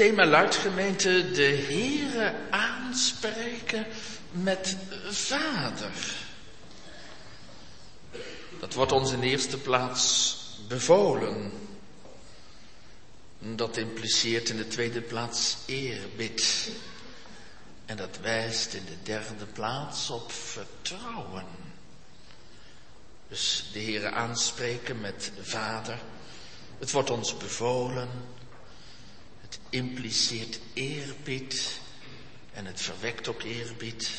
thema luidt gemeente de Heere aanspreken met Vader. Dat wordt ons in de eerste plaats bevolen. Dat impliceert in de tweede plaats eerbid. En dat wijst in de derde plaats op vertrouwen. Dus de Heere aanspreken met Vader. Het wordt ons bevolen. Impliceert eerbied. En het verwekt ook eerbied.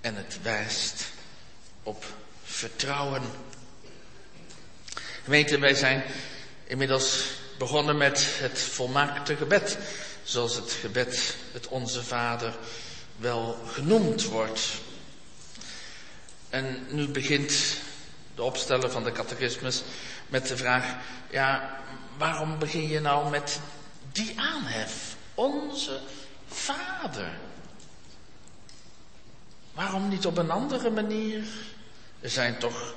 En het wijst op vertrouwen. Gemeente, wij zijn inmiddels begonnen met het volmaakte gebed. Zoals het gebed, het Onze Vader, wel genoemd wordt. En nu begint de opsteller van de catechismus met de vraag, ja, waarom begin je nou met die aanhef? Onze Vader. Waarom niet op een andere manier? Er zijn toch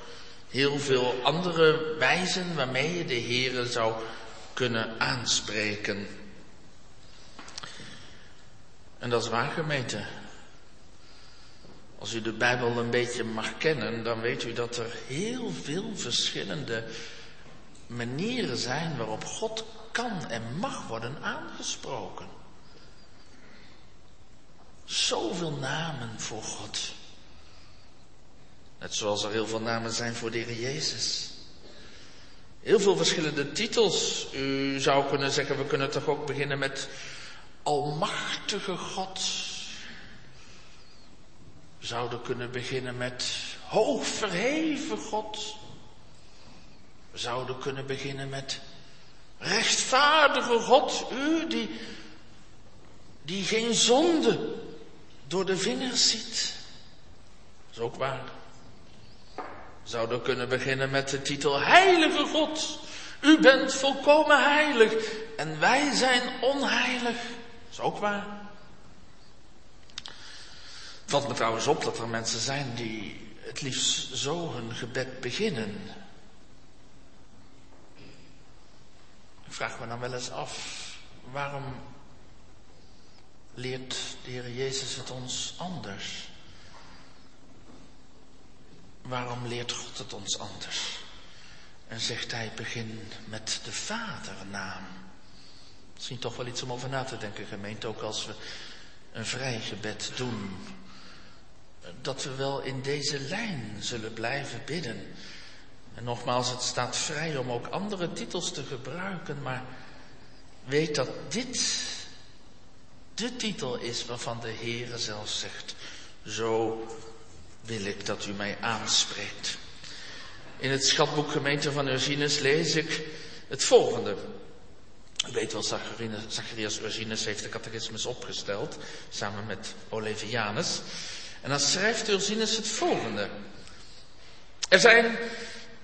heel veel andere wijzen waarmee je de Heere zou kunnen aanspreken. En dat is waar. Als u de Bijbel een beetje mag kennen, dan weet u dat er heel veel verschillende manieren zijn waarop God kan en mag worden aangesproken. Zoveel namen voor God. Net zoals er heel veel namen zijn voor de Heer Jezus. Heel veel verschillende titels. U zou kunnen zeggen, we kunnen toch ook beginnen met Almachtige God. We zouden kunnen beginnen met Hoogverheven God. We zouden kunnen beginnen met Rechtvaardige God. U die, die geen zonde door de vingers ziet. Dat is ook waar. Zouden kunnen beginnen met de titel Heilige God. U bent volkomen heilig en wij zijn onheilig. Dat is ook waar. Valt me trouwens op dat er mensen zijn die het liefst zo hun gebed beginnen. Vraag me dan wel eens af, waarom leert de Heer Jezus het ons anders? Waarom leert God het ons anders? En zegt hij, begin met de vadernaam. Misschien toch wel iets om over na te denken, gemeente, ook als we een vrij gebed doen. Dat we wel in deze lijn zullen blijven bidden. En nogmaals, het staat vrij om ook andere titels te gebruiken, maar weet dat dit de titel is waarvan de Heere zelf zegt, zo wil ik dat u mij aanspreekt. In het schatboek gemeente van Ursinus lees ik het volgende. U weet wel, Zacharias Ursinus heeft de catechismus opgesteld, samen met Olevianus. En dan schrijft Ursinus het volgende. Er zijn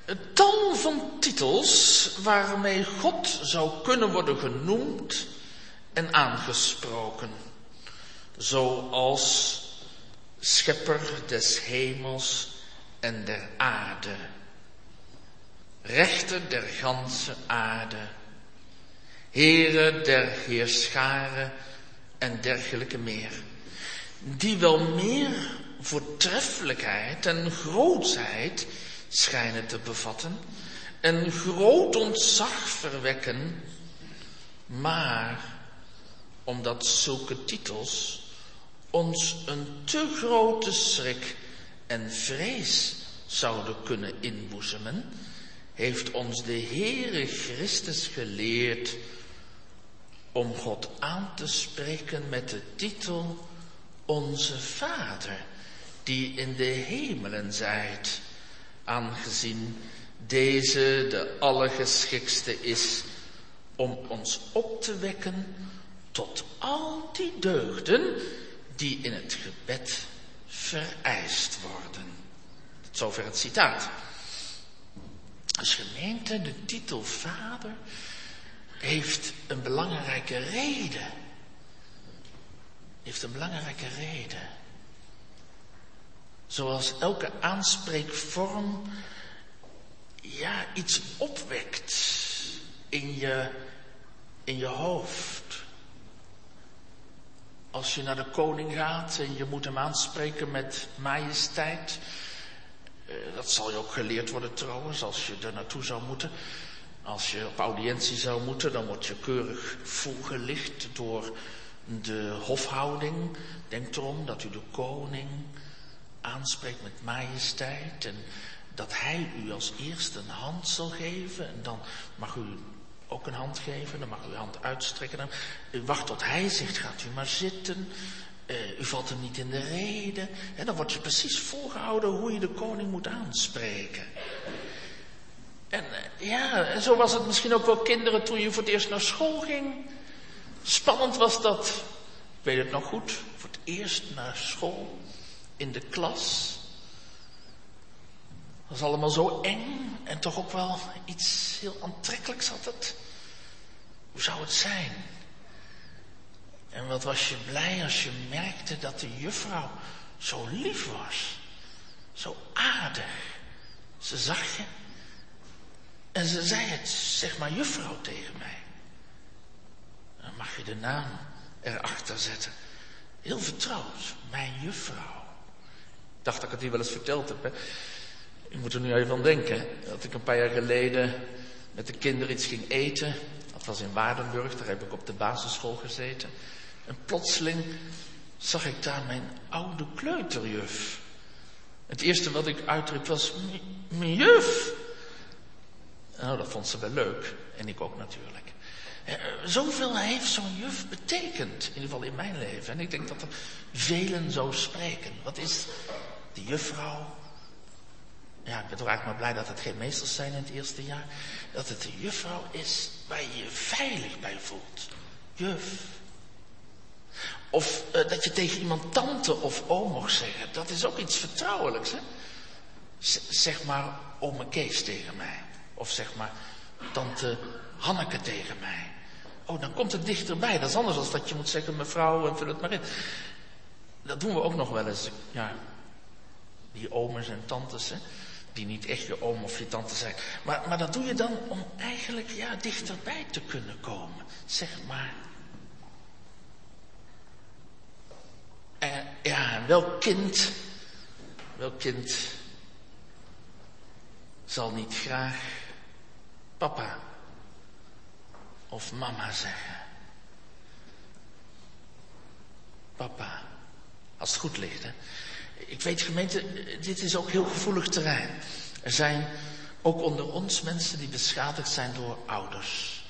een tal van titels waarmee God zou kunnen worden genoemd en aangesproken. Zoals schepper des hemels en der aarde. Rechter der ganse aarde. Heere der heerscharen en dergelijke meer. Die wel meer voortreffelijkheid en grootsheid schijnen te bevatten en groot ontzag verwekken, maar omdat zulke titels ons een te grote schrik en vrees zouden kunnen inboezemen, heeft ons de Heere Christus geleerd om God aan te spreken met de titel Onze Vader, die in de hemelen zijt, aangezien deze de allergeschiktste is om ons op te wekken tot al die deugden die in het gebed vereist worden. Tot zover het citaat. Als gemeente, de titel vader heeft een belangrijke reden. Heeft een belangrijke reden. Zoals elke aanspreekvorm ja, iets opwekt in je, in je hoofd. als je naar de koning gaat en je moet hem aanspreken met majesteit. Eh, dat zal je ook geleerd worden trouwens, als je er naartoe zou moeten. Als je op audiëntie zou moeten, dan word je keurig voorgelicht door de hofhouding. Denk erom dat u de koning aanspreekt met majesteit en dat hij u als eerste een hand zal geven en dan mag u ook een hand geven, dan mag u uw hand uitstrekken. u wacht tot hij zegt, gaat u maar zitten. Uh, u valt hem niet in de reden. En dan wordt je precies voorgehouden hoe je de koning moet aanspreken. En uh, ja, en zo was het misschien ook wel kinderen toen je voor het eerst naar school ging. Spannend was dat. Ik weet het nog goed. Voor het eerst naar school. In de klas. Was allemaal zo eng en toch ook wel iets heel aantrekkelijks had het. Hoe zou het zijn? En wat was je blij als je merkte dat de juffrouw zo lief was. Zo aardig. Ze zag je. En ze zei het, zeg maar juffrouw tegen mij. Dan mag je de naam erachter zetten. Heel vertrouwd, mijn juffrouw. Dacht dat ik het hier wel eens verteld heb. Hè? Ik moet er nu even aan denken. Dat ik een paar jaar geleden met de kinderen iets ging eten. Dat was in Waardenburg, daar heb ik op de basisschool gezeten. En plotseling zag ik daar mijn oude kleuterjuf. Het eerste wat ik uitriep was, mijn juf. Nou, dat vond ze wel leuk. En ik ook natuurlijk. Eh, zoveel heeft zo'n juf betekend, in ieder geval in mijn leven. En ik denk dat er velen zo spreken. Wat is die juffrouw? Ja, ik ben toch eigenlijk maar blij dat het geen meesters zijn in het eerste jaar. Dat het de juffrouw is waar je je veilig bij voelt. Juf. Of uh, dat je tegen iemand tante of oom mag zeggen. Dat is ook iets vertrouwelijks, hè? Zeg maar ome Kees tegen mij. Of zeg maar tante Hanneke tegen mij. Oh, dan komt het dichterbij. Dat is anders dan dat je moet zeggen mevrouw en vul het maar in. Dat doen we ook nog wel eens. Ja, die omes en tantes, hè die niet echt je oom of je tante zijn. Maar, maar dat doe je dan om eigenlijk ja, dichterbij te kunnen komen. Zeg maar. En, ja, welk kind, welk kind zal niet graag papa of mama zeggen? Papa, als het goed ligt, hè. Ik weet gemeente, dit is ook heel gevoelig terrein. Er zijn ook onder ons mensen die beschadigd zijn door ouders.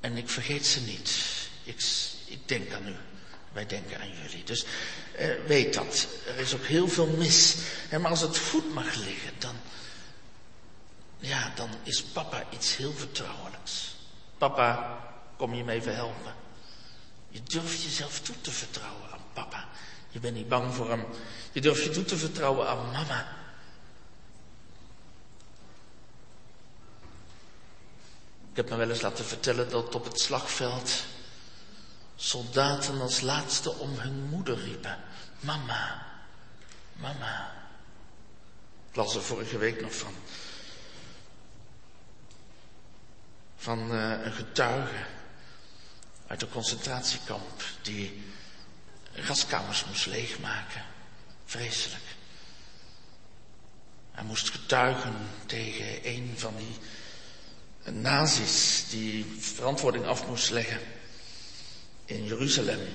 En ik vergeet ze niet. Ik, ik denk aan u. Wij denken aan jullie. Dus eh, weet dat. Er is ook heel veel mis. maar als het goed mag liggen, dan, ja, dan is papa iets heel vertrouwelijks. Papa, kom je me even helpen? Je durft jezelf toe te vertrouwen aan papa. Je bent niet bang voor hem. Je durft je toe te vertrouwen aan mama. Ik heb me wel eens laten vertellen dat op het slagveld soldaten als laatste om hun moeder riepen. Mama, mama. Ik las er vorige week nog van. Van uh, een getuige uit een concentratiekamp die gaskamers moest leegmaken. Vreselijk. Hij moest getuigen tegen een van die nazi's die verantwoording af moest leggen in Jeruzalem.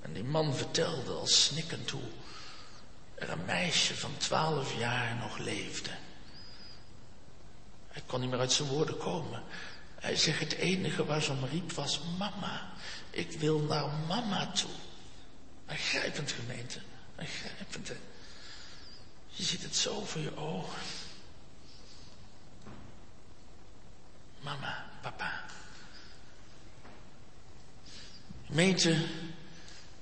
En die man vertelde al snikkend hoe er een meisje van twaalf jaar nog leefde. Hij kon niet meer uit zijn woorden komen. Hij zegt het enige waar ze om riep was mama. Ik wil naar mama toe. Aangrijpend gemeente. Aangrijpend. Je ziet het zo voor je ogen. Mama, papa. Gemeente,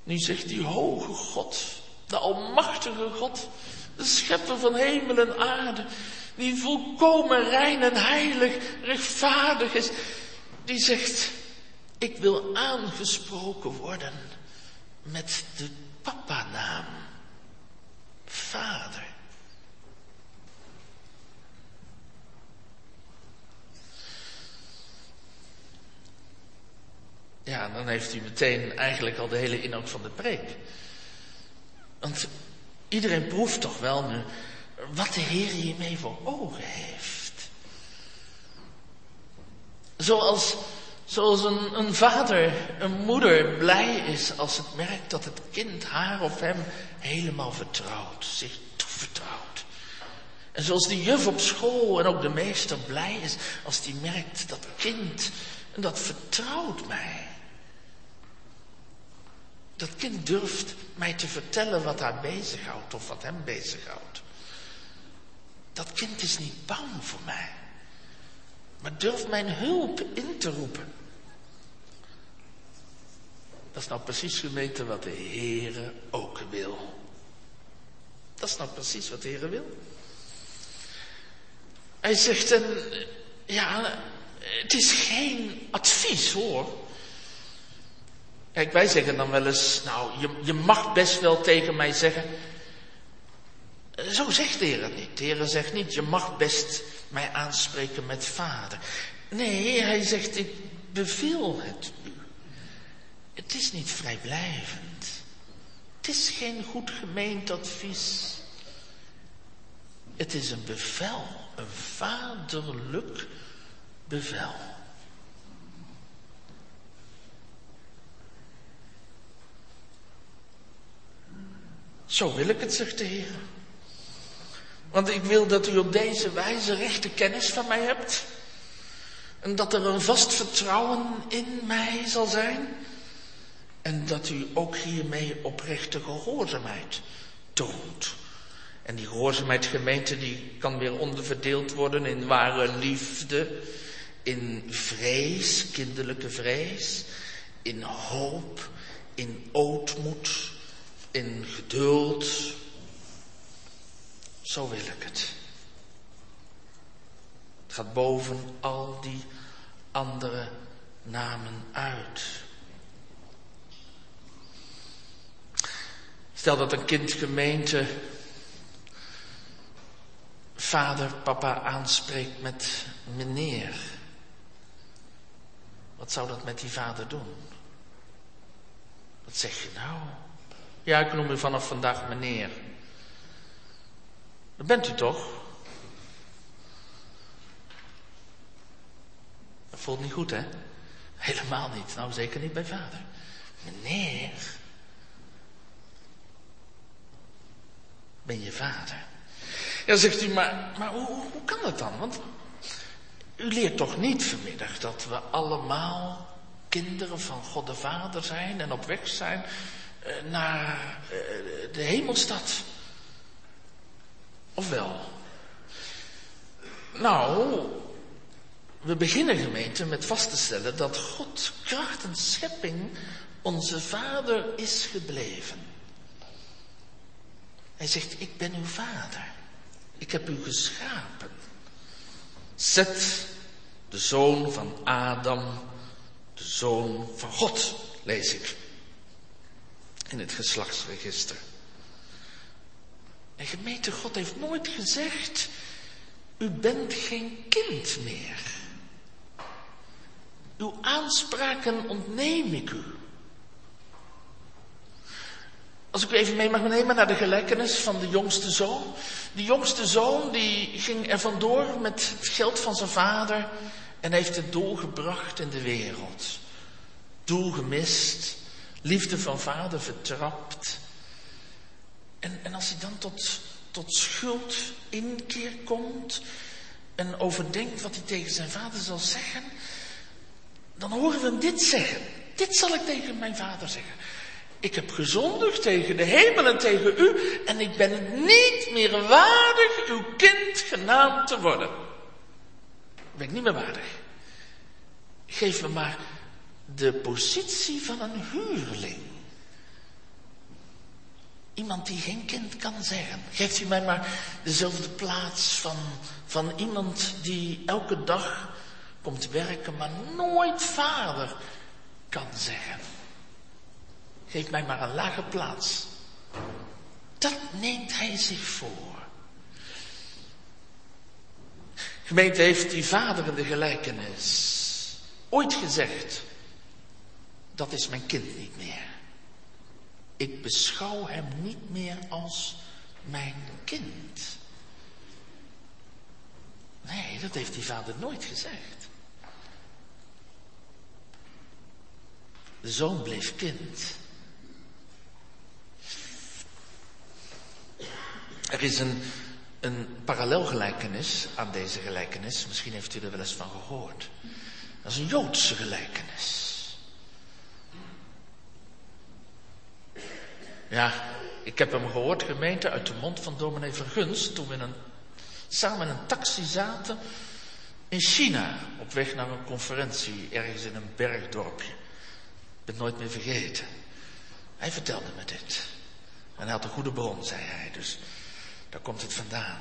nu zegt die hoge God, de almachtige God, de schepper van hemel en aarde, die volkomen rein en heilig, rechtvaardig is, die zegt, ik wil aangesproken worden met de papa-naam. Vader. Ja, dan heeft u meteen eigenlijk al de hele inhoud van de preek. Want iedereen proeft toch wel nu wat de Heer hiermee voor ogen heeft. Zoals, zoals een, een vader, een moeder blij is als het merkt dat het kind haar of hem helemaal vertrouwt, zich toevertrouwt. En zoals die juf op school en ook de meester blij is als die merkt dat kind, en dat vertrouwt mij. Dat kind durft mij te vertellen wat haar bezighoudt of wat hem bezighoudt. Dat kind is niet bang voor mij, maar durft mijn hulp in te roepen. Dat is nou precies gemeente wat de Heere ook wil. Dat is nou precies wat de Heere wil. Hij zegt, en, ja, het is geen advies hoor. Kijk, wij zeggen dan wel eens, nou, je, je mag best wel tegen mij zeggen. Zo zegt de Heer het niet. De Heer zegt niet, je mag best mij aanspreken met vader. Nee, hij zegt, ik beveel het u. Het is niet vrijblijvend. Het is geen goed gemeend advies. Het is een bevel, een vaderlijk bevel. Zo wil ik het, zegt de Heer. Want ik wil dat u op deze wijze rechte kennis van mij hebt. En dat er een vast vertrouwen in mij zal zijn. En dat u ook hiermee oprechte gehoorzaamheid toont. En die gehoorzaamheid gemeente die kan weer onderverdeeld worden in ware liefde, in vrees, kinderlijke vrees, in hoop, in ootmoed, in geduld. Zo wil ik het. Het gaat boven al die andere namen uit. Stel dat een kind gemeente vader, papa aanspreekt met meneer. Wat zou dat met die vader doen? Wat zeg je nou? Ja, ik noem u vanaf vandaag meneer. Dat bent u toch? Dat voelt niet goed, hè? Helemaal niet. Nou, zeker niet bij vader. Meneer. Ben je vader? Ja, zegt u, maar, maar hoe, kan dat dan? Want u leert toch niet vanmiddag dat we allemaal kinderen van God de Vader zijn en op weg zijn eh, naar eh, de hemelstad? Of wel? Nou, we beginnen gemeente met vast te stellen dat God kracht en schepping onze vader is gebleven. Hij zegt, ik ben uw vader. Ik heb u geschapen. Zet, de zoon van Adam, de zoon van God, lees ik in het geslachtsregister. En gemeente God heeft nooit gezegd, u bent geen kind meer. Uw aanspraken ontneem ik u. Als ik u even mee mag nemen naar de gelijkenis van de jongste zoon. Die jongste zoon die ging er vandoor met het geld van zijn vader en heeft het doel gebracht in de wereld. Doel gemist, liefde van vader vertrapt. En, en als hij dan tot, tot schuld inkeer komt en overdenkt wat hij tegen zijn vader zal zeggen, dan horen we hem dit zeggen. Dit zal ik tegen mijn vader zeggen. Ik heb gezondigd tegen de hemel en tegen u en ik ben het niet meer waardig uw kind genaamd te worden. Ben ik niet meer waardig. Geef me maar de positie van een huurling. Iemand die geen kind kan zeggen. Geeft u mij maar dezelfde plaats van, van iemand die elke dag komt werken, maar nooit vader kan zeggen. Geef mij maar een lage plaats. Dat neemt hij zich voor. Gemeente heeft die vader in de gelijkenis ooit gezegd. dat is mijn kind niet meer. Ik beschouw hem niet meer als mijn kind. Nee, dat heeft die vader nooit gezegd. De zoon bleef kind. Er is een, een parallelgelijkenis aan deze gelijkenis. Misschien heeft u er wel eens van gehoord. Dat is een Joodse gelijkenis. Ja, ik heb hem gehoord, gemeente, uit de mond van dominee Vergunst, toen we een, samen in een taxi zaten in China, op weg naar een conferentie, ergens in een bergdorpje. Ik ben het nooit meer vergeten. Hij vertelde me dit. En hij had een goede bron, zei hij, dus daar komt het vandaan.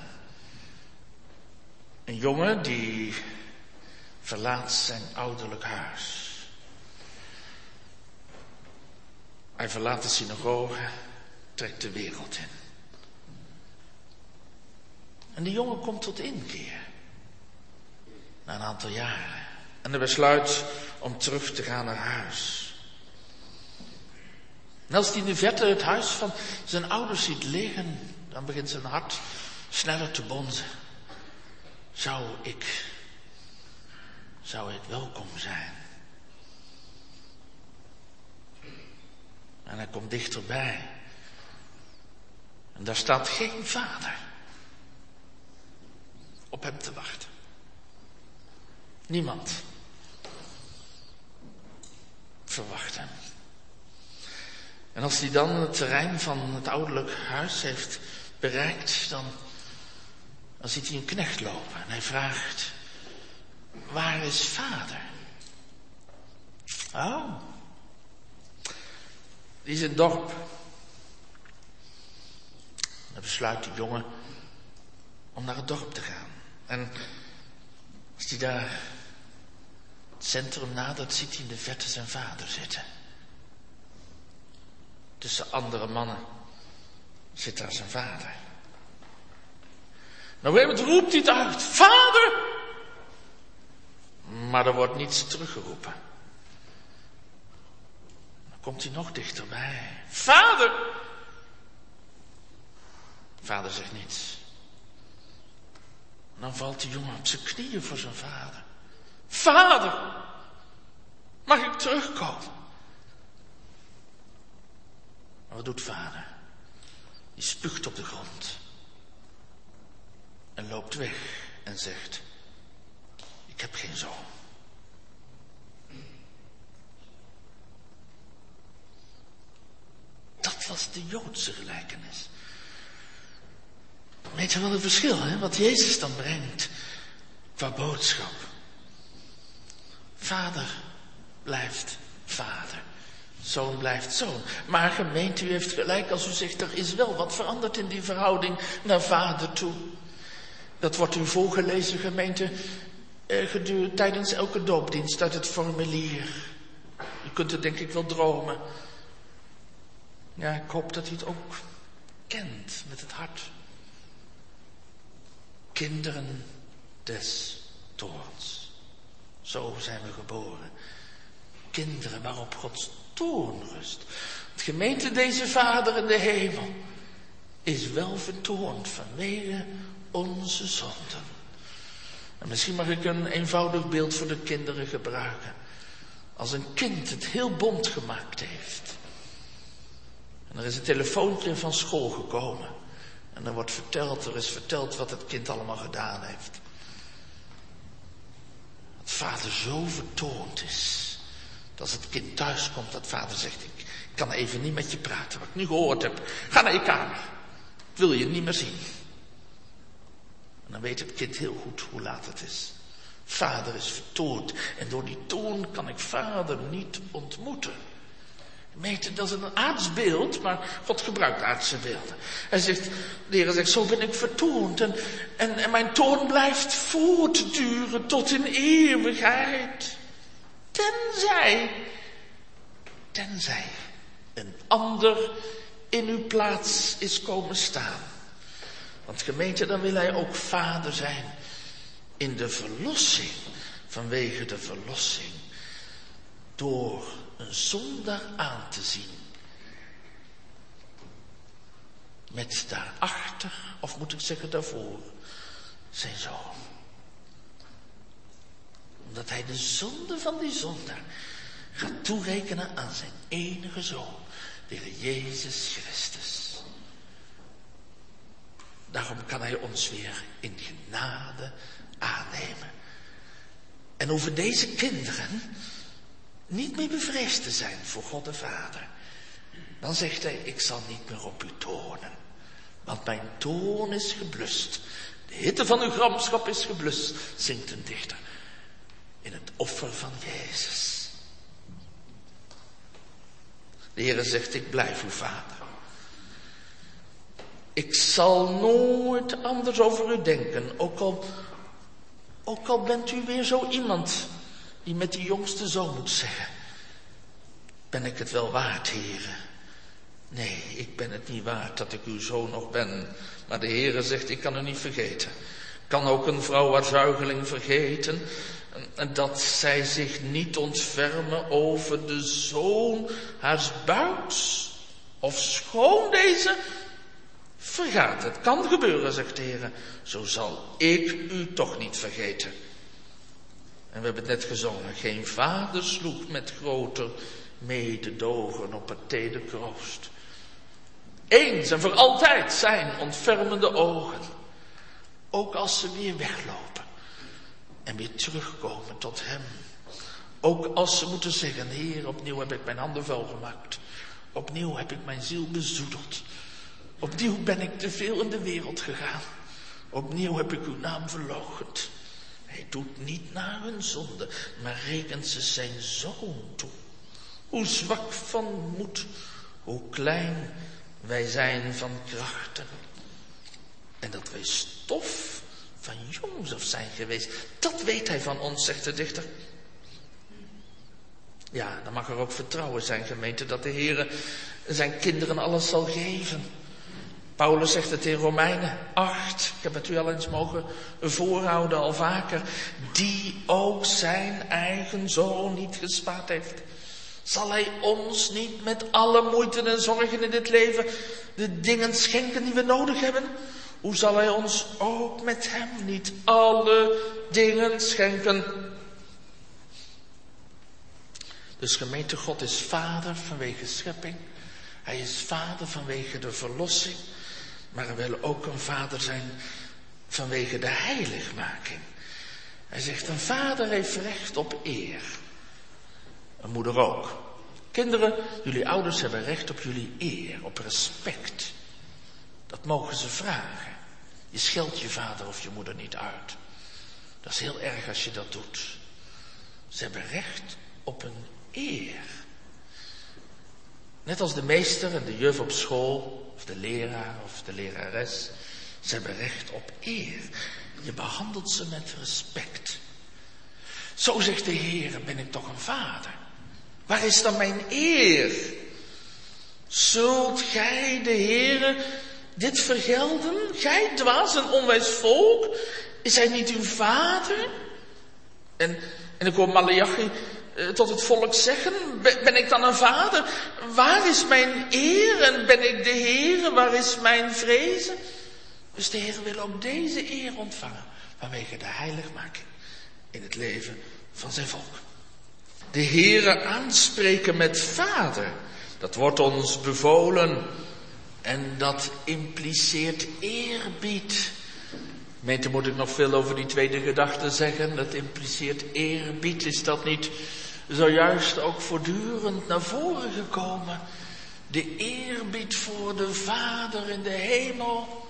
Een jongen die verlaat zijn ouderlijk huis. Hij verlaat de synagoge, trekt de wereld in. En de jongen komt tot inkeer. Na een aantal jaren. En hij besluit om terug te gaan naar huis. En als hij in de verte het huis van zijn ouders ziet liggen, dan begint zijn hart sneller te bonzen. Zou ik, zou ik welkom zijn? Hij komt dichterbij. En daar staat geen vader op hem te wachten. Niemand verwacht hem. En als hij dan het terrein van het ouderlijk huis heeft bereikt, dan, dan ziet hij een knecht lopen en hij vraagt, waar is vader? Oh, die is het dorp. Dan besluit de jongen om naar het dorp te gaan. En als hij daar het centrum nadert, ziet hij in de verte zijn vader zitten. Tussen andere mannen zit daar zijn vader. Nou, het roept hij uit. Vader! Maar er wordt niets teruggeroepen. Komt hij nog dichterbij. Vader! Vader zegt niets. Dan valt die jongen op zijn knieën voor zijn vader. Vader! Mag ik terugkomen? Maar wat doet vader? Die spuugt op de grond. En loopt weg en zegt, ik heb geen zoon. Dat was de Joodse gelijkenis. Weet je wel het verschil, hè? Wat Jezus dan brengt qua boodschap. Vader blijft vader. Zoon blijft zoon. Maar gemeente, u heeft gelijk als u zegt, er is wel wat veranderd in die verhouding naar vader toe. Dat wordt u voorgelezen, gemeente, eh, tijdens elke doopdienst uit het formulier. U kunt het denk ik wel dromen. Ja, ik hoop dat u het ook kent met het hart. Kinderen des toorns. Zo zijn we geboren. Kinderen waarop Gods toorn rust. Het gemeente deze Vader in de hemel is wel vertoond vanwege onze zonden. En misschien mag ik een eenvoudig beeld voor de kinderen gebruiken. Als een kind het heel bond gemaakt heeft. En er is een telefoontje van school gekomen. En er wordt verteld, er is verteld wat het kind allemaal gedaan heeft. Dat vader zo vertoond is. Dat als het kind thuis komt, dat vader zegt, ik kan even niet met je praten, wat ik nu gehoord heb. Ga naar je kamer. Ik wil je niet meer zien. En dan weet het kind heel goed hoe laat het is. Vader is vertoond en door die toon kan ik vader niet ontmoeten. Meten, dat is een aardsbeeld, maar God gebruikt aardse beelden. Hij zegt, de Heer zegt, zo ben ik vertoond en, en, en mijn toon blijft voortduren tot in eeuwigheid. Tenzij, tenzij een ander in uw plaats is komen staan. Want gemeente, dan wil hij ook vader zijn in de verlossing, vanwege de verlossing door een zondaar aan te zien. Met daarachter, of moet ik zeggen daarvoor, zijn zoon. Omdat hij de zonde van die zondaar gaat toerekenen aan zijn enige zoon, de Heer Jezus Christus. Daarom kan hij ons weer in genade aannemen. En over deze kinderen niet meer bevreesd te zijn voor God de Vader. Dan zegt hij, ik zal niet meer op u tonen. Want mijn toon is geblust. De hitte van uw gramschap is geblust, zingt een dichter. In het offer van Jezus. De Heer zegt, ik blijf uw vader. Ik zal nooit anders over u denken, ook al, ook al bent u weer zo iemand die met die jongste zoon moet zeggen. Ben ik het wel waard, heren? Nee, ik ben het niet waard dat ik uw zoon nog ben. Maar de Heere zegt, ik kan u niet vergeten. Kan ook een vrouw haar zuigeling vergeten? En dat zij zich niet ontfermen over de zoon haars buits? Of schoon deze vergaat. Het kan gebeuren, zegt de Heer. Zo zal ik u toch niet vergeten. En we hebben het net gezongen. Geen vader sloeg met groter mededogen op het teder kroost. Eens en voor altijd zijn ontfermende ogen. Ook als ze weer weglopen. En weer terugkomen tot hem. Ook als ze moeten zeggen, Heer, opnieuw heb ik mijn handen vuil gemaakt. Opnieuw heb ik mijn ziel bezoedeld. Opnieuw ben ik te veel in de wereld gegaan. Opnieuw heb ik uw naam verloochend. Hij doet niet naar hun zonde, maar rekent ze zijn zoon toe. Hoe zwak van moed, hoe klein wij zijn van krachten. En dat wij stof van Jozef zijn geweest, dat weet hij van ons, zegt de dichter. Ja, dan mag er ook vertrouwen zijn, gemeente, dat de Heer zijn kinderen alles zal geven. Paulus zegt het in Romeinen 8, ik heb het u al eens mogen voorhouden al vaker, die ook zijn eigen zoon niet gespaard heeft. Zal hij ons niet met alle moeite en zorgen in dit leven de dingen schenken die we nodig hebben? Hoe zal hij ons ook met hem niet alle dingen schenken? Dus gemeente God is vader vanwege schepping. Hij is vader vanwege de verlossing. Maar hij wil ook een vader zijn vanwege de heiligmaking. Hij zegt, een vader heeft recht op eer. Een moeder ook. Kinderen, jullie ouders hebben recht op jullie eer, op respect. Dat mogen ze vragen. Je scheldt je vader of je moeder niet uit. Dat is heel erg als je dat doet. Ze hebben recht op een eer. Net als de meester en de juf op school of de leraar of de lerares. Ze hebben recht op eer. Je behandelt ze met respect. Zo zegt de Heer, ben ik toch een vader? Waar is dan mijn eer? Zult gij de Heere dit vergelden? Gij dwaas en onwijs volk? Is hij niet uw vader? En, en ik hoor Malachi tot het volk zeggen, ben ik dan een vader? Waar is mijn eer en ben ik de Heer? Waar is mijn vrezen? Dus de Heer wil ook deze eer ontvangen vanwege de heiligmaking in het leven van zijn volk. De Heere aanspreken met vader, dat wordt ons bevolen en dat impliceert eerbied. Meente moet ik nog veel over die tweede gedachte zeggen. Dat impliceert eerbied. Is dat niet zojuist ook voortdurend naar voren gekomen. De eerbied voor de Vader in de hemel,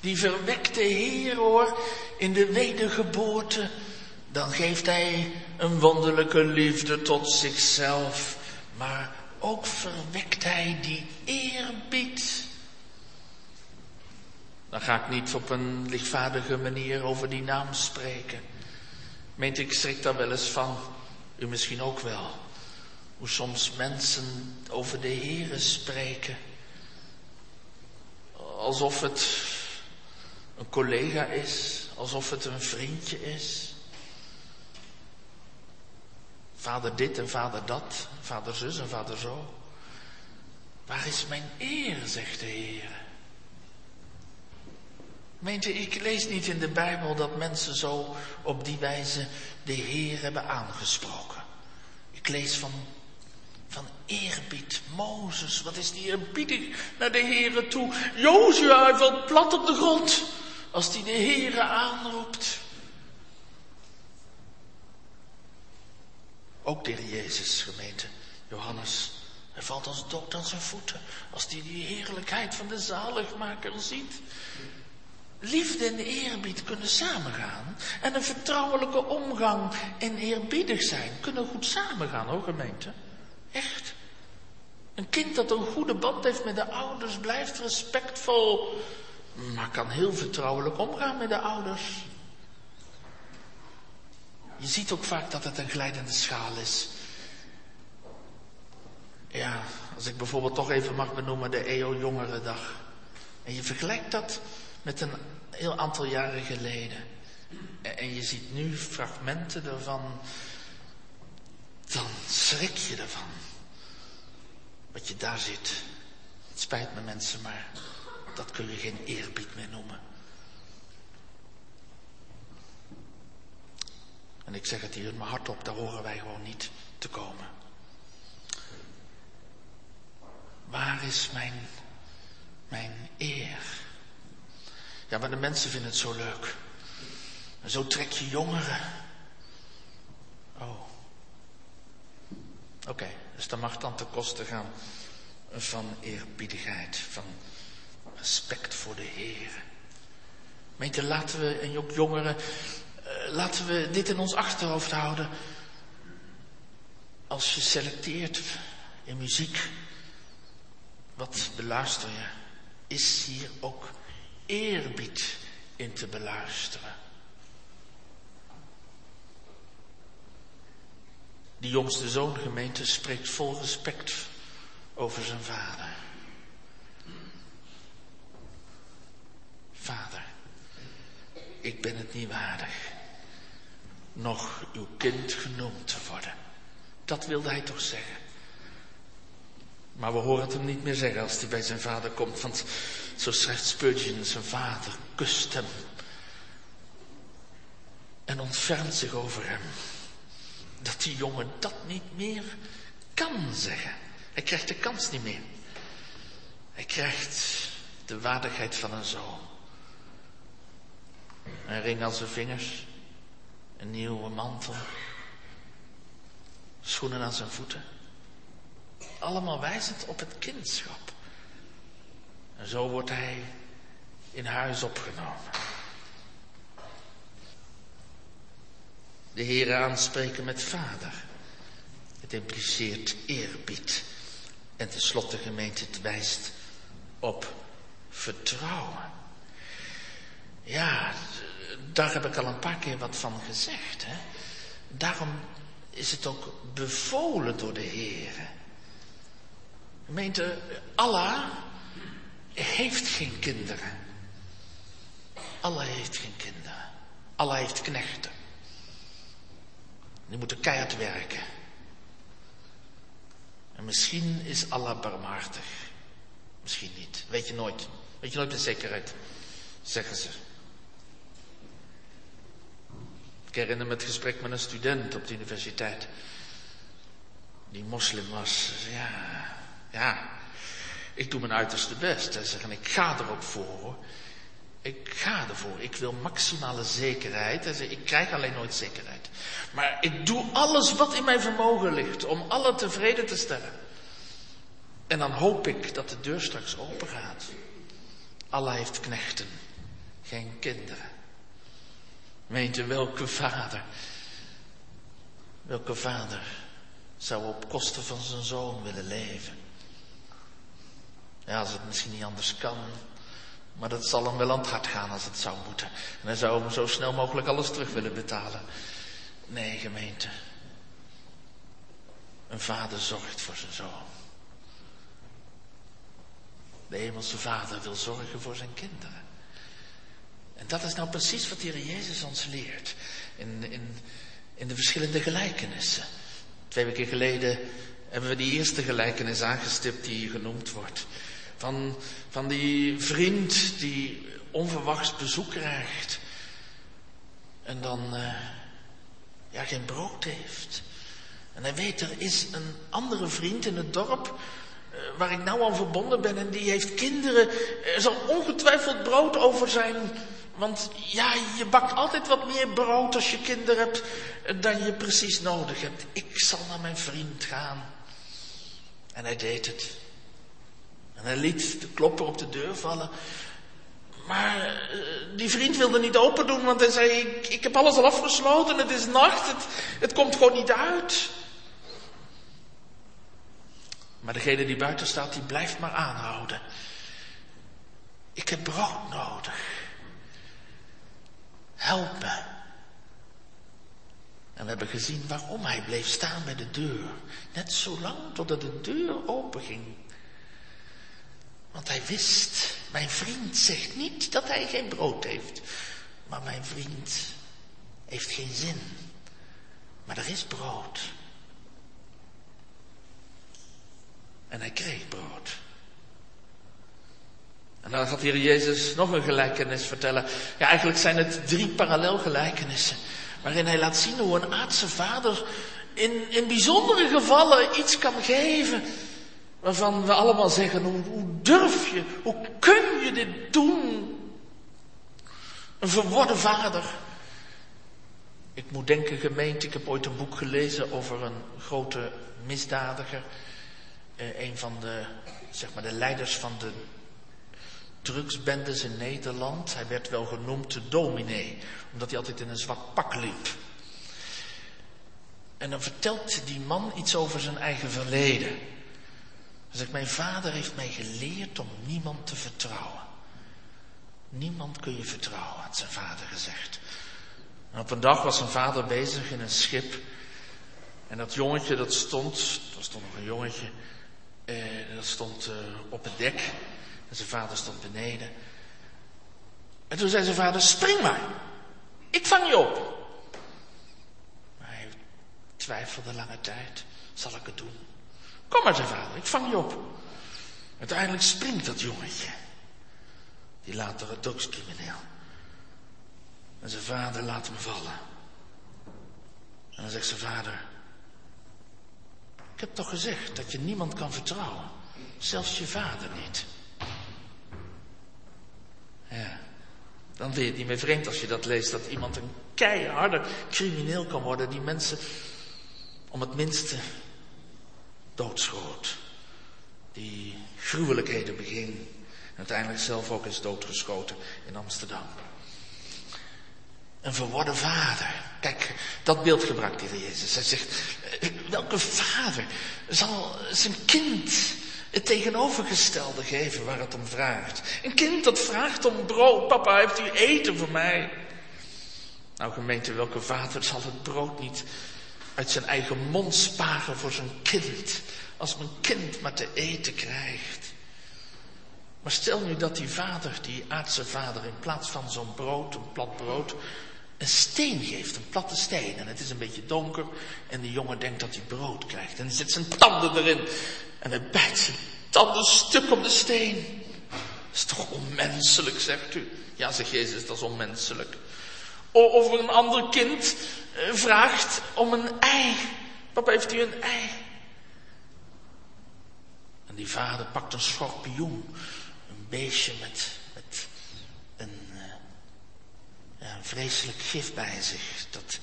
die verwekte Heer hoor, in de wedergeboorte, dan geeft Hij een wonderlijke liefde tot zichzelf, maar ook verwekt Hij die eerbied. Dan ga ik niet op een lichtvaardige manier over die naam spreken. Meent ik schrik daar wel eens van. U misschien ook wel. Hoe soms mensen over de Here spreken. Alsof het een collega is. Alsof het een vriendje is. Vader dit en vader dat, vader zus en vader zo. Waar is mijn eer, zegt de Heer. Meent u, ik lees niet in de Bijbel dat mensen zo op die wijze de Heer hebben aangesproken. Ik lees van, van eerbied. Mozes, wat is die eerbiedig naar de Heere toe. Jozua valt plat op de grond als die de Heere aanroept. Ook de Heer Jezus, gemeente. Johannes, hij valt als dood aan zijn voeten. Als hij die heerlijkheid van de zaligmaker ziet. Liefde en eerbied kunnen samengaan. En een vertrouwelijke omgang en eerbiedig zijn kunnen goed samengaan hoor gemeente. Echt. Een kind dat een goede band heeft met de ouders blijft respectvol. Maar kan heel vertrouwelijk omgaan met de ouders. Je ziet ook vaak dat het een glijdende schaal is. Ja, als ik bijvoorbeeld toch even mag benoemen de EO Jongerendag. En je vergelijkt dat met een heel aantal jaren geleden. En je ziet nu fragmenten ervan. Dan schrik je ervan. Wat je daar ziet. Het spijt me mensen, maar dat kun je geen eerbied meer noemen. En ik zeg het hier maar hardop, daar horen wij gewoon niet te komen. Waar is mijn, mijn eer? Ja, maar de mensen vinden het zo leuk. En zo trek je jongeren. Oh. Oké, dus dat mag dan te koste gaan van eerbiedigheid, van respect voor de Heer. Meente, laten we, en ook jongeren, eh, laten we dit in ons achterhoofd houden. Als je selecteert in muziek, wat beluister je? Is hier ook eerbied in te beluisteren? Die jongste zoon gemeente spreekt vol respect over zijn vader. Vader, ik ben het niet waardig nog uw kind genoemd te worden. Dat wilde hij toch zeggen. Maar we horen het hem niet meer zeggen als hij bij zijn vader komt. Want zo schrijft Spurgeon, zijn vader kust hem. En ontfermt zich over hem. Dat die jongen dat niet meer kan zeggen. Hij krijgt de kans niet meer. Hij krijgt de waardigheid van een zoon. Een ring aan zijn vingers. Een nieuwe mantel. Schoenen aan zijn voeten. Allemaal wijzend op het kindschap. En zo wordt hij in huis opgenomen. De Heer aanspreken met vader. Het impliceert eerbied. En tenslotte gemeente, het wijst op vertrouwen. Ja, daar heb ik al een paar keer wat van gezegd. Hè? Daarom is het ook bevolen door de Heer. Gemeente, Allah heeft geen kinderen. Allah heeft geen kinderen. Allah heeft knechten. Die moeten keihard werken. En misschien is Allah barmhartig. Misschien niet. Weet je nooit. Weet je nooit met zekerheid. Zeggen ze. Ik herinner me het gesprek met een student op de universiteit. Die moslim was. Ja, ja, ik doe mijn uiterste best. En ik ga er ook voor. Ik ga ervoor. Ik wil maximale zekerheid. Hij zegt, ik krijg alleen nooit zekerheid. Maar ik doe alles wat in mijn vermogen ligt om alle tevreden te stellen. En dan hoop ik dat de deur straks open gaat. Allah heeft knechten, geen kinderen. Meent u welke vader, welke vader zou op kosten van zijn zoon willen leven? Ja, als het misschien niet anders kan, maar dat zal hem wel aan het hart gaan als het zou moeten. En hij zou hem zo snel mogelijk alles terug willen betalen. Nee, gemeente. Een vader zorgt voor zijn zoon. De hemelse vader wil zorgen voor zijn kinderen. En dat is nou precies wat de Heer Jezus ons leert. In, in, in de verschillende gelijkenissen. Twee weken geleden hebben we die eerste gelijkenis aangestipt die genoemd wordt. Van, van die vriend die onverwachts bezoek krijgt. En dan uh, ja, geen brood heeft. En hij weet, er is een andere vriend in het dorp uh, waar ik nou aan verbonden ben en die heeft kinderen. Er zal ongetwijfeld brood over zijn. Want ja, je bakt altijd wat meer brood als je kinderen hebt dan je precies nodig hebt. Ik zal naar mijn vriend gaan. En hij deed het. En hij liet de klopper op de deur vallen. Maar uh, die vriend wilde niet open doen, want hij zei, ik, ik heb alles al afgesloten, het is nacht, het, het komt gewoon niet uit. Maar degene die buiten staat, die blijft maar aanhouden. Ik heb brood nodig. Help me. En we hebben gezien waarom hij bleef staan bij de deur. Net zo lang totdat de deur openging. Want hij wist, mijn vriend zegt niet dat hij geen brood heeft. Maar mijn vriend heeft geen zin. Maar er is brood. En hij kreeg brood. En dan gaat hier Jezus nog een gelijkenis vertellen. Ja, eigenlijk zijn het drie parallelgelijkenissen. Waarin hij laat zien hoe een aardse vader in, in bijzondere gevallen iets kan geven. Waarvan we allemaal zeggen, hoe, durf je, hoe kun je dit doen? Een verworden vader. Ik moet denken, gemeente, ik heb ooit een boek gelezen over een grote misdadiger. Eh, een van de, zeg maar, de leiders van de drugsbendes in Nederland. Hij werd wel genoemd de dominee, omdat hij altijd in een zwart pak liep. En dan vertelt die man iets over zijn eigen verleden. Hij mijn vader heeft mij geleerd om niemand te vertrouwen. Niemand kun je vertrouwen, had zijn vader gezegd. En op een dag was zijn vader bezig in een schip. En dat jongetje dat stond, er stond nog een jongetje, eh, dat stond eh, op het dek. En zijn vader stond beneden. En toen zei zijn vader, spring maar. Ik vang je op. Hij twijfelde lange tijd. Zal ik het doen? Kom maar, zei vader, ik vang je op. Uiteindelijk springt dat jongetje. Die latere drugscrimineel. En zijn vader laat hem vallen. En dan zegt zijn vader, ik heb toch gezegd dat je niemand kan vertrouwen. Zelfs je vader niet. Ja. Dan vind je het niet meer vreemd als je dat leest, dat iemand een keiharde crimineel kan worden die mensen om het minste doodschoot. Die gruwelijkheden beging. En uiteindelijk zelf ook is doodgeschoten in Amsterdam. Een verworden vader. Kijk, dat beeld gebruikt hier Jezus. Hij zegt, eh, welke vader zal zijn kind het tegenovergestelde geven waar het om vraagt. Een kind dat vraagt om brood. Papa, heeft u eten voor mij? Nou gemeente, welke vader zal het brood niet uit zijn eigen mond sparen voor zijn kind? Als mijn kind maar te eten krijgt. Maar stel nu dat die vader, die aardse vader, in plaats van zo'n brood, een plat brood, een steen geeft, een platte steen. En het is een beetje donker en de jongen denkt dat hij brood krijgt. En hij zet zijn tanden erin en hij bijt zijn tanden stuk op de steen. Dat is toch onmenselijk, zegt u. Ja, zegt Jezus, dat is onmenselijk. Of een ander kind eh, vraagt om een ei. Papa, heeft u een ei? En die vader pakt een schorpioen. Een beestje met, met een, uh, ja, een vreselijk gif bij zich. Dat,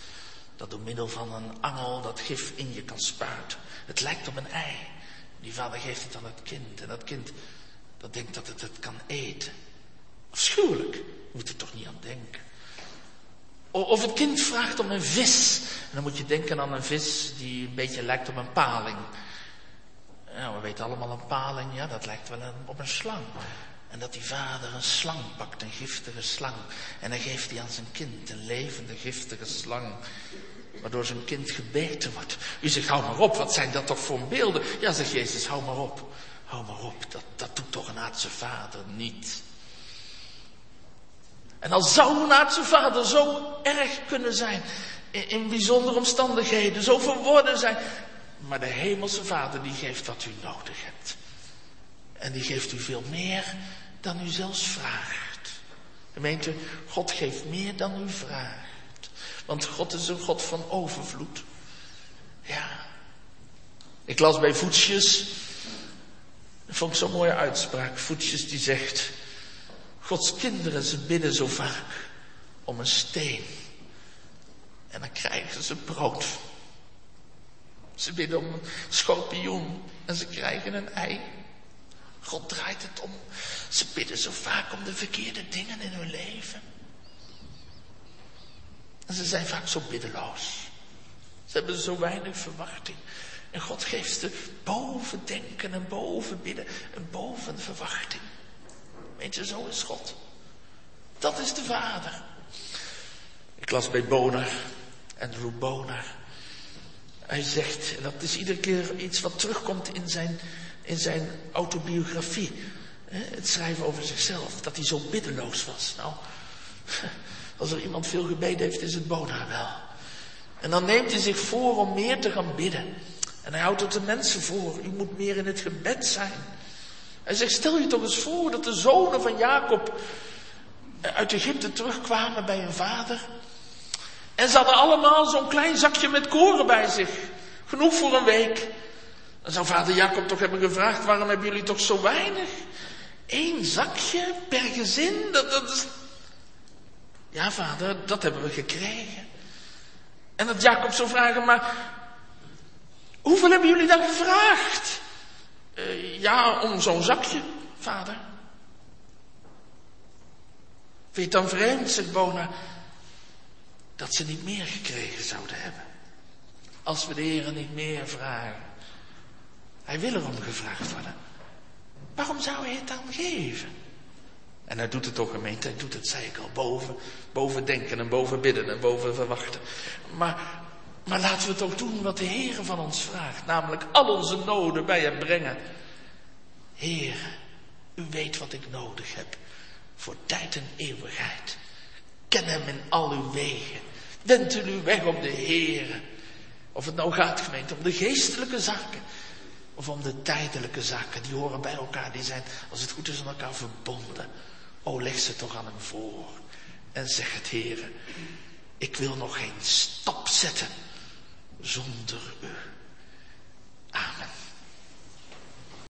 dat door middel van een angel dat gif in je kan spuiten. Het lijkt op een ei. Die vader geeft het aan het kind. En dat kind, dat denkt dat het het kan eten. Afschuwelijk. Moet er toch niet aan denken. Of het kind vraagt om een vis. En dan moet je denken aan een vis die een beetje lijkt op een paling. Nou, we weten allemaal een paling, ja, dat lijkt wel op een slang. En dat die vader een slang pakt, een giftige slang. En dan geeft hij aan zijn kind een levende giftige slang waardoor zijn kind gebeten wordt. U zegt, hou maar op, wat zijn dat toch voor beelden? Ja, zegt Jezus, hou maar op. Hou maar op, dat, dat doet toch een aardse vader niet. En al zou een aardse vader zo erg kunnen zijn, in, bijzondere omstandigheden, zo verworden zijn, Maar de hemelse vader die geeft wat u nodig hebt. En die geeft u veel meer dan u zelfs vraagt. Gemeente, God geeft meer dan u vraagt. Want God is een God van overvloed. Ja. Ik las bij Voetsjes. Dat vond ik zo'n mooie uitspraak. Voetsjes die zegt. Gods kinderen, ze bidden zo vaak om een steen. En dan krijgen ze brood. Ze bidden om een schorpioen en ze krijgen een ei. God draait het om. Ze bidden zo vaak om de verkeerde dingen in hun leven. En ze zijn vaak zo biddeloos. Ze hebben zo weinig verwachting. En God geeft ze boven denken en boven bidden en boven verwachting. Weet je, zo is God. Dat is de Vader. Ik las bij Bonar, Andrew Bonar. Hij zegt, en dat is iedere keer iets wat terugkomt in zijn, in zijn autobiografie. Het schrijven over zichzelf, dat hij zo biddeloos was. Nou, als er iemand veel gebeden heeft, is het Bonar wel. En dan neemt hij zich voor om meer te gaan bidden. En hij houdt het de mensen voor, u moet meer in het gebed zijn. Hij zegt, stel je toch eens voor dat de zonen van Jacob uit Egypte terugkwamen bij hun vader. En ze hadden allemaal zo'n klein zakje met koren bij zich. Genoeg voor een week. Dan zou vader Jacob toch hebben gevraagd, waarom hebben jullie toch zo weinig? Eén zakje per gezin, dat, dat is... Ja vader, dat hebben we gekregen. En dat Jacob zou vragen, maar hoeveel hebben jullie dan gevraagd? Uh, ja, om zo'n zakje, vader. Vind je het dan vreemd, zegt Bona, dat ze niet meer gekregen zouden hebben? Als we de Heer niet meer vragen. Hij wil erom gevraagd worden. Waarom zou hij het dan geven? En hij doet het toch gemeente, hij doet het, zei ik al, boven, boven denken en boven bidden en boven verwachten. Maar, maar laten we toch doen wat de Heer van ons vraagt, namelijk al onze noden bij hem brengen. Heer, u weet wat ik nodig heb voor tijd en eeuwigheid. Ken hem in al uw wegen. Wend u weg op de Heer. Of het nou gaat, gemeente, om de geestelijke zaken. Of om de tijdelijke zaken. Die horen bij elkaar. Die zijn, als het goed is, aan elkaar verbonden. O, leg ze toch aan hem voor. En zeg het, Heer. Ik wil nog geen stap zetten zonder u. Amen.